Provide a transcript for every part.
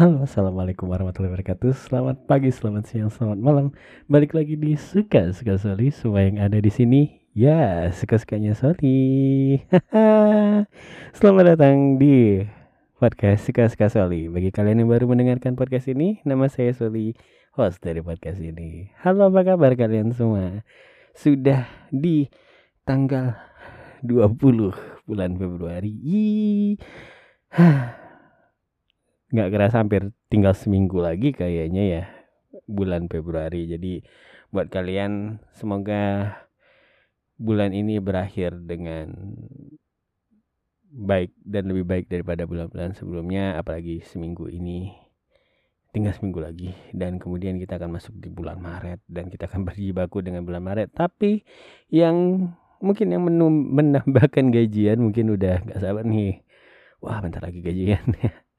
Halo, assalamualaikum warahmatullahi wabarakatuh. Selamat pagi, selamat siang, selamat malam. Balik lagi di suka suka Soli. Semua yang ada di sini, ya suka sukanya Soli. selamat datang di podcast suka suka Soli. Bagi kalian yang baru mendengarkan podcast ini, nama saya Soli, host dari podcast ini. Halo, apa kabar kalian semua? Sudah di tanggal 20 bulan Februari. Nggak kerasa hampir tinggal seminggu lagi kayaknya ya bulan Februari. Jadi buat kalian semoga bulan ini berakhir dengan baik dan lebih baik daripada bulan-bulan sebelumnya apalagi seminggu ini. Tinggal seminggu lagi dan kemudian kita akan masuk di bulan Maret dan kita akan berjibaku dengan bulan Maret. Tapi yang mungkin yang menambahkan gajian mungkin udah gak sabar nih. Wah bentar lagi gajian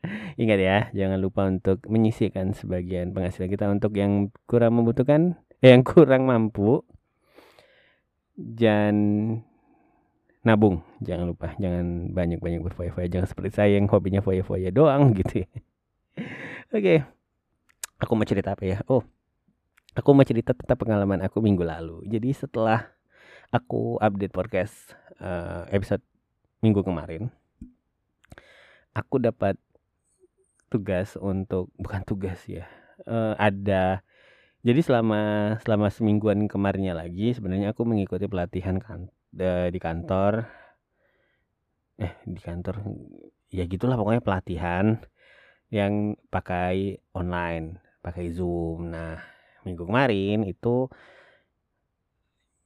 Ingat ya, jangan lupa untuk menyisihkan sebagian penghasilan kita untuk yang kurang membutuhkan, eh, yang kurang mampu. Dan nabung, jangan lupa, jangan banyak-banyak berfoya-foya, jangan seperti saya yang hobinya foya-foya doang gitu. Ya. Oke, okay. aku mau cerita apa ya? Oh, aku mau cerita tentang pengalaman aku minggu lalu. Jadi setelah aku update podcast uh, episode minggu kemarin, aku dapat tugas untuk bukan tugas ya uh, ada jadi selama selama semingguan kemarinnya lagi sebenarnya aku mengikuti pelatihan kan de, di kantor. Eh di kantor ya gitulah pokoknya pelatihan yang pakai online pakai zoom. Nah minggu kemarin itu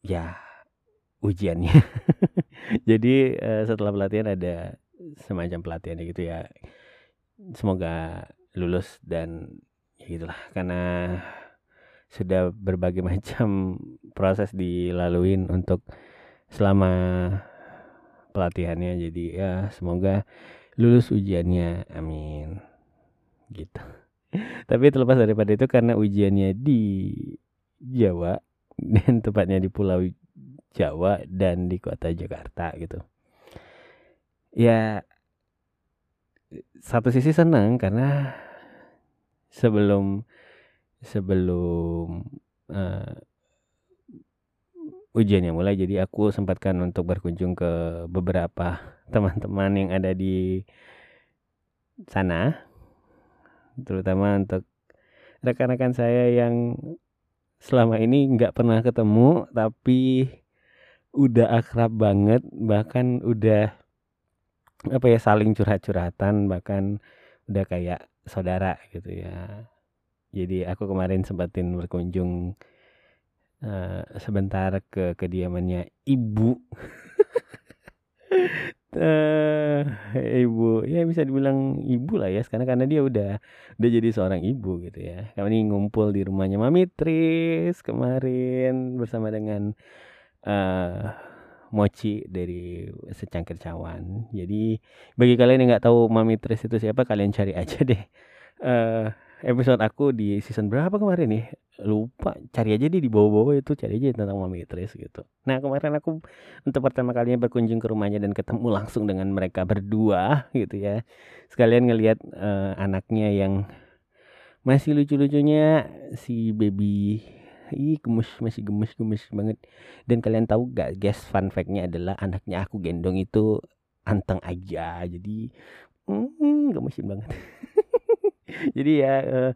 ya ujiannya. Jadi uh, setelah pelatihan ada semacam pelatihan gitu ya semoga lulus dan ya gitulah karena sudah berbagai macam proses dilaluin untuk selama pelatihannya. Jadi ya semoga lulus ujiannya amin. Gitu. Tapi terlepas daripada itu karena ujiannya di Jawa dan tepatnya di Pulau Jawa dan di kota Jakarta gitu. Ya satu sisi senang karena sebelum sebelum uh, ujiannya mulai jadi aku sempatkan untuk berkunjung ke beberapa teman-teman yang ada di sana terutama untuk rekan-rekan saya yang selama ini nggak pernah ketemu tapi udah akrab banget bahkan udah apa ya saling curhat-curhatan bahkan udah kayak saudara gitu ya. Jadi aku kemarin sempatin berkunjung uh, sebentar ke kediamannya ibu. Uh, ibu ya bisa dibilang ibu lah ya sekarang karena dia udah udah jadi seorang ibu gitu ya. Kami ngumpul di rumahnya Mami Tris kemarin bersama dengan uh, mochi dari secangkir cawan. Jadi bagi kalian yang nggak tahu Mami Tres itu siapa, kalian cari aja deh. Uh, episode aku di season berapa kemarin nih? Lupa. Cari aja deh di bawah-bawah itu cari aja tentang Mami Tres gitu. Nah kemarin aku untuk pertama kalinya berkunjung ke rumahnya dan ketemu langsung dengan mereka berdua gitu ya. Sekalian ngelihat uh, anaknya yang masih lucu-lucunya si baby ih gemes masih gemes gemes banget. Dan kalian tahu gak guys fun factnya adalah anaknya aku gendong itu anteng aja. Jadi hmm, gemesin banget. Jadi ya uh,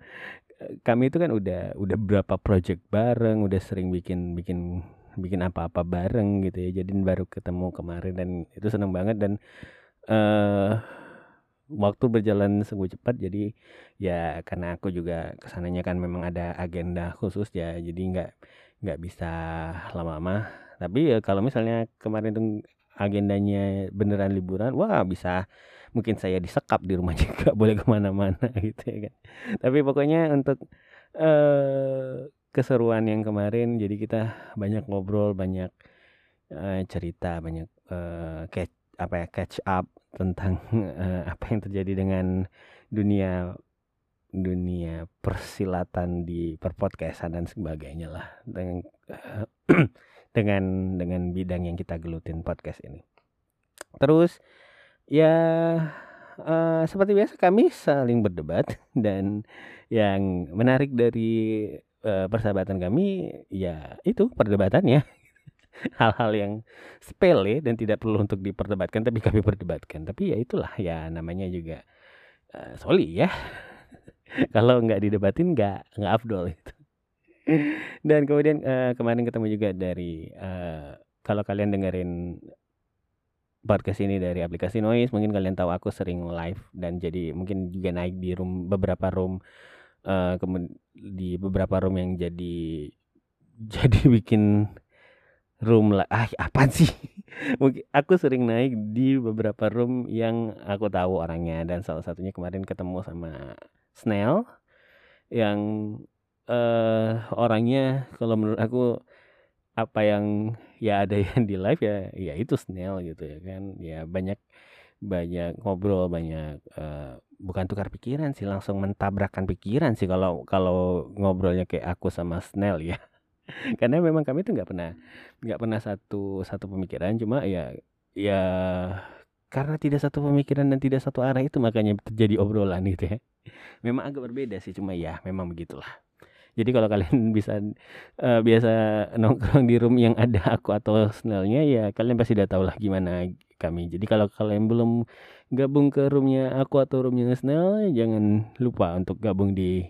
kami itu kan udah udah berapa project bareng udah sering bikin bikin bikin apa-apa bareng gitu ya. Jadi baru ketemu kemarin dan itu seneng banget dan uh, waktu berjalan sungguh cepat jadi ya karena aku juga ke sananya kan memang ada agenda khusus ya jadi nggak nggak bisa lama-lama. Tapi ya kalau misalnya kemarin tuh agendanya beneran liburan wah bisa. Mungkin saya disekap di rumah juga boleh ke mana-mana gitu ya kan. Tapi pokoknya untuk uh, keseruan yang kemarin jadi kita banyak ngobrol banyak uh, cerita banyak uh, catch apa ya catch up tentang uh, apa yang terjadi dengan dunia dunia persilatan di perpodcastan dan sebagainya lah dengan uh, dengan dengan bidang yang kita gelutin podcast ini. Terus ya uh, seperti biasa kami saling berdebat dan yang menarik dari uh, persahabatan kami ya itu perdebatannya hal-hal yang sepele dan tidak perlu untuk diperdebatkan tapi kami perdebatkan. Tapi ya itulah ya namanya juga uh, soli ya. Kalau nggak didebatin nggak nggak afdol itu dan kemudian uh, kemarin ketemu juga dari uh, kalau kalian dengerin podcast ini dari aplikasi Noise mungkin kalian tahu aku sering live dan jadi mungkin juga naik di room beberapa room uh, di beberapa room yang jadi jadi bikin room lah. Ah apa sih? Mungkin aku sering naik di beberapa room yang aku tahu orangnya. Dan salah satunya kemarin ketemu sama Snail yang uh, orangnya kalau menurut aku apa yang ya ada yang di live ya ya itu Snail gitu ya kan. Ya banyak banyak ngobrol banyak uh, bukan tukar pikiran sih langsung mentabrakkan pikiran sih kalau kalau ngobrolnya kayak aku sama Snail ya karena memang kami tuh nggak pernah nggak pernah satu satu pemikiran cuma ya ya karena tidak satu pemikiran dan tidak satu arah itu makanya terjadi obrolan gitu ya memang agak berbeda sih cuma ya memang begitulah jadi kalau kalian bisa uh, biasa nongkrong di room yang ada aku atau Snellnya ya kalian pasti udah tahu lah gimana kami. Jadi kalau kalian belum gabung ke roomnya aku atau roomnya Snell, jangan lupa untuk gabung di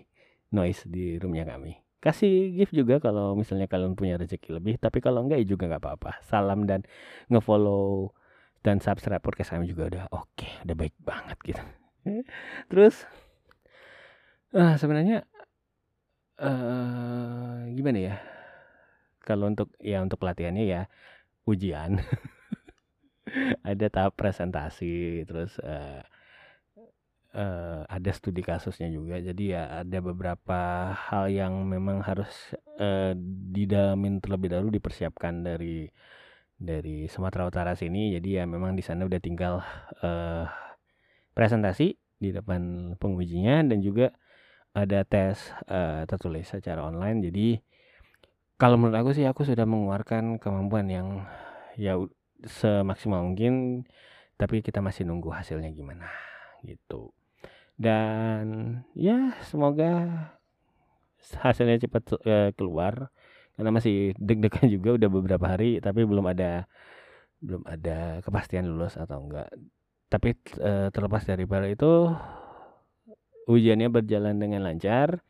Noise di roomnya kami. Kasih gift juga kalau misalnya kalian punya rezeki lebih, tapi kalau enggak ya juga nggak apa-apa. Salam dan ngefollow dan subscribe podcast kami juga udah oke, okay, udah baik banget gitu. Terus uh, sebenarnya uh, gimana ya? Kalau untuk ya untuk pelatihannya ya ujian. Ada tahap presentasi, terus, uh, uh, ada studi kasusnya juga. Jadi ya ada beberapa hal yang memang harus, uh, didalamin terlebih dahulu, dipersiapkan dari dari Sumatera Utara sini. Jadi ya memang di sana udah tinggal, uh, presentasi di depan pengujinya dan juga ada tes uh, tertulis secara online jadi kalau menurut aku sih aku sudah mengeluarkan kemampuan yang ya semaksimal mungkin tapi kita masih nunggu hasilnya gimana gitu dan ya semoga hasilnya cepat uh, keluar karena masih deg-degan juga udah beberapa hari tapi belum ada belum ada kepastian lulus atau enggak tapi uh, terlepas dari itu ujiannya berjalan dengan lancar.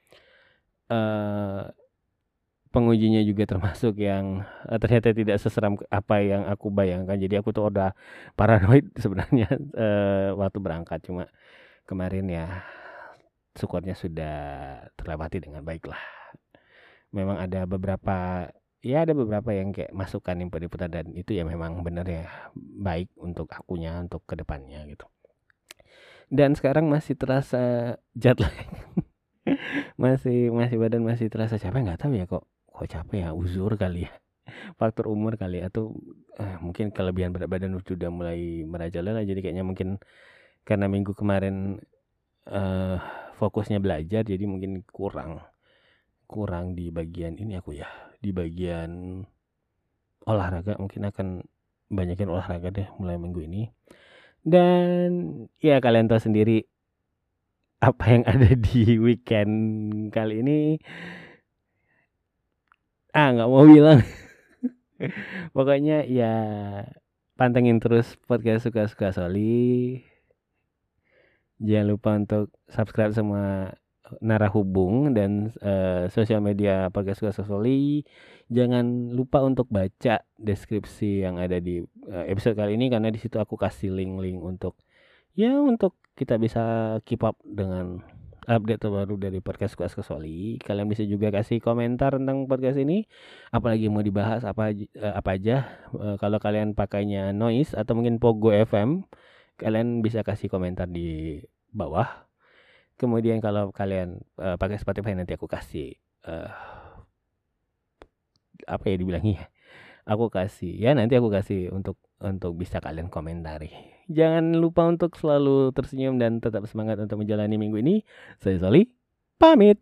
Uh, pengujinya juga termasuk yang uh, ternyata tidak seseram apa yang aku bayangkan. Jadi aku tuh udah paranoid sebenarnya uh, waktu berangkat. Cuma kemarin ya syukurnya sudah terlewati dengan baik lah. Memang ada beberapa ya ada beberapa yang kayak masukan input-input dan itu ya memang benar ya baik untuk akunya untuk ke depannya gitu. Dan sekarang masih terasa jet lag. Masih masih badan masih terasa capek nggak tahu ya kok kok capek ya uzur kali ya. Faktor umur kali ya, atau eh, mungkin kelebihan berat badan sudah mulai merajalela jadi kayaknya mungkin karena minggu kemarin eh, fokusnya belajar jadi mungkin kurang kurang di bagian ini aku ya di bagian olahraga mungkin akan banyakin olahraga deh mulai minggu ini dan ya kalian tahu sendiri apa yang ada di weekend kali ini. Ah, nggak mau bilang. Pokoknya ya pantengin terus podcast suka-suka Soli. Jangan lupa untuk subscribe semua Narahubung dan uh, sosial media podcast Suka Soli. Jangan lupa untuk baca deskripsi yang ada di uh, episode kali ini karena di situ aku kasih link-link untuk ya untuk kita bisa keep up dengan update terbaru dari podcast Suka Soli. Kalian bisa juga kasih komentar tentang podcast ini, apalagi mau dibahas apa apa aja. Uh, kalau kalian pakainya Noise atau mungkin Pogo FM, kalian bisa kasih komentar di bawah Kemudian kalau kalian uh, pakai Spotify nanti aku kasih uh, apa ya dibilangnya? Aku kasih ya nanti aku kasih untuk untuk bisa kalian komentari. Jangan lupa untuk selalu tersenyum dan tetap semangat untuk menjalani minggu ini. Saya Soli, pamit.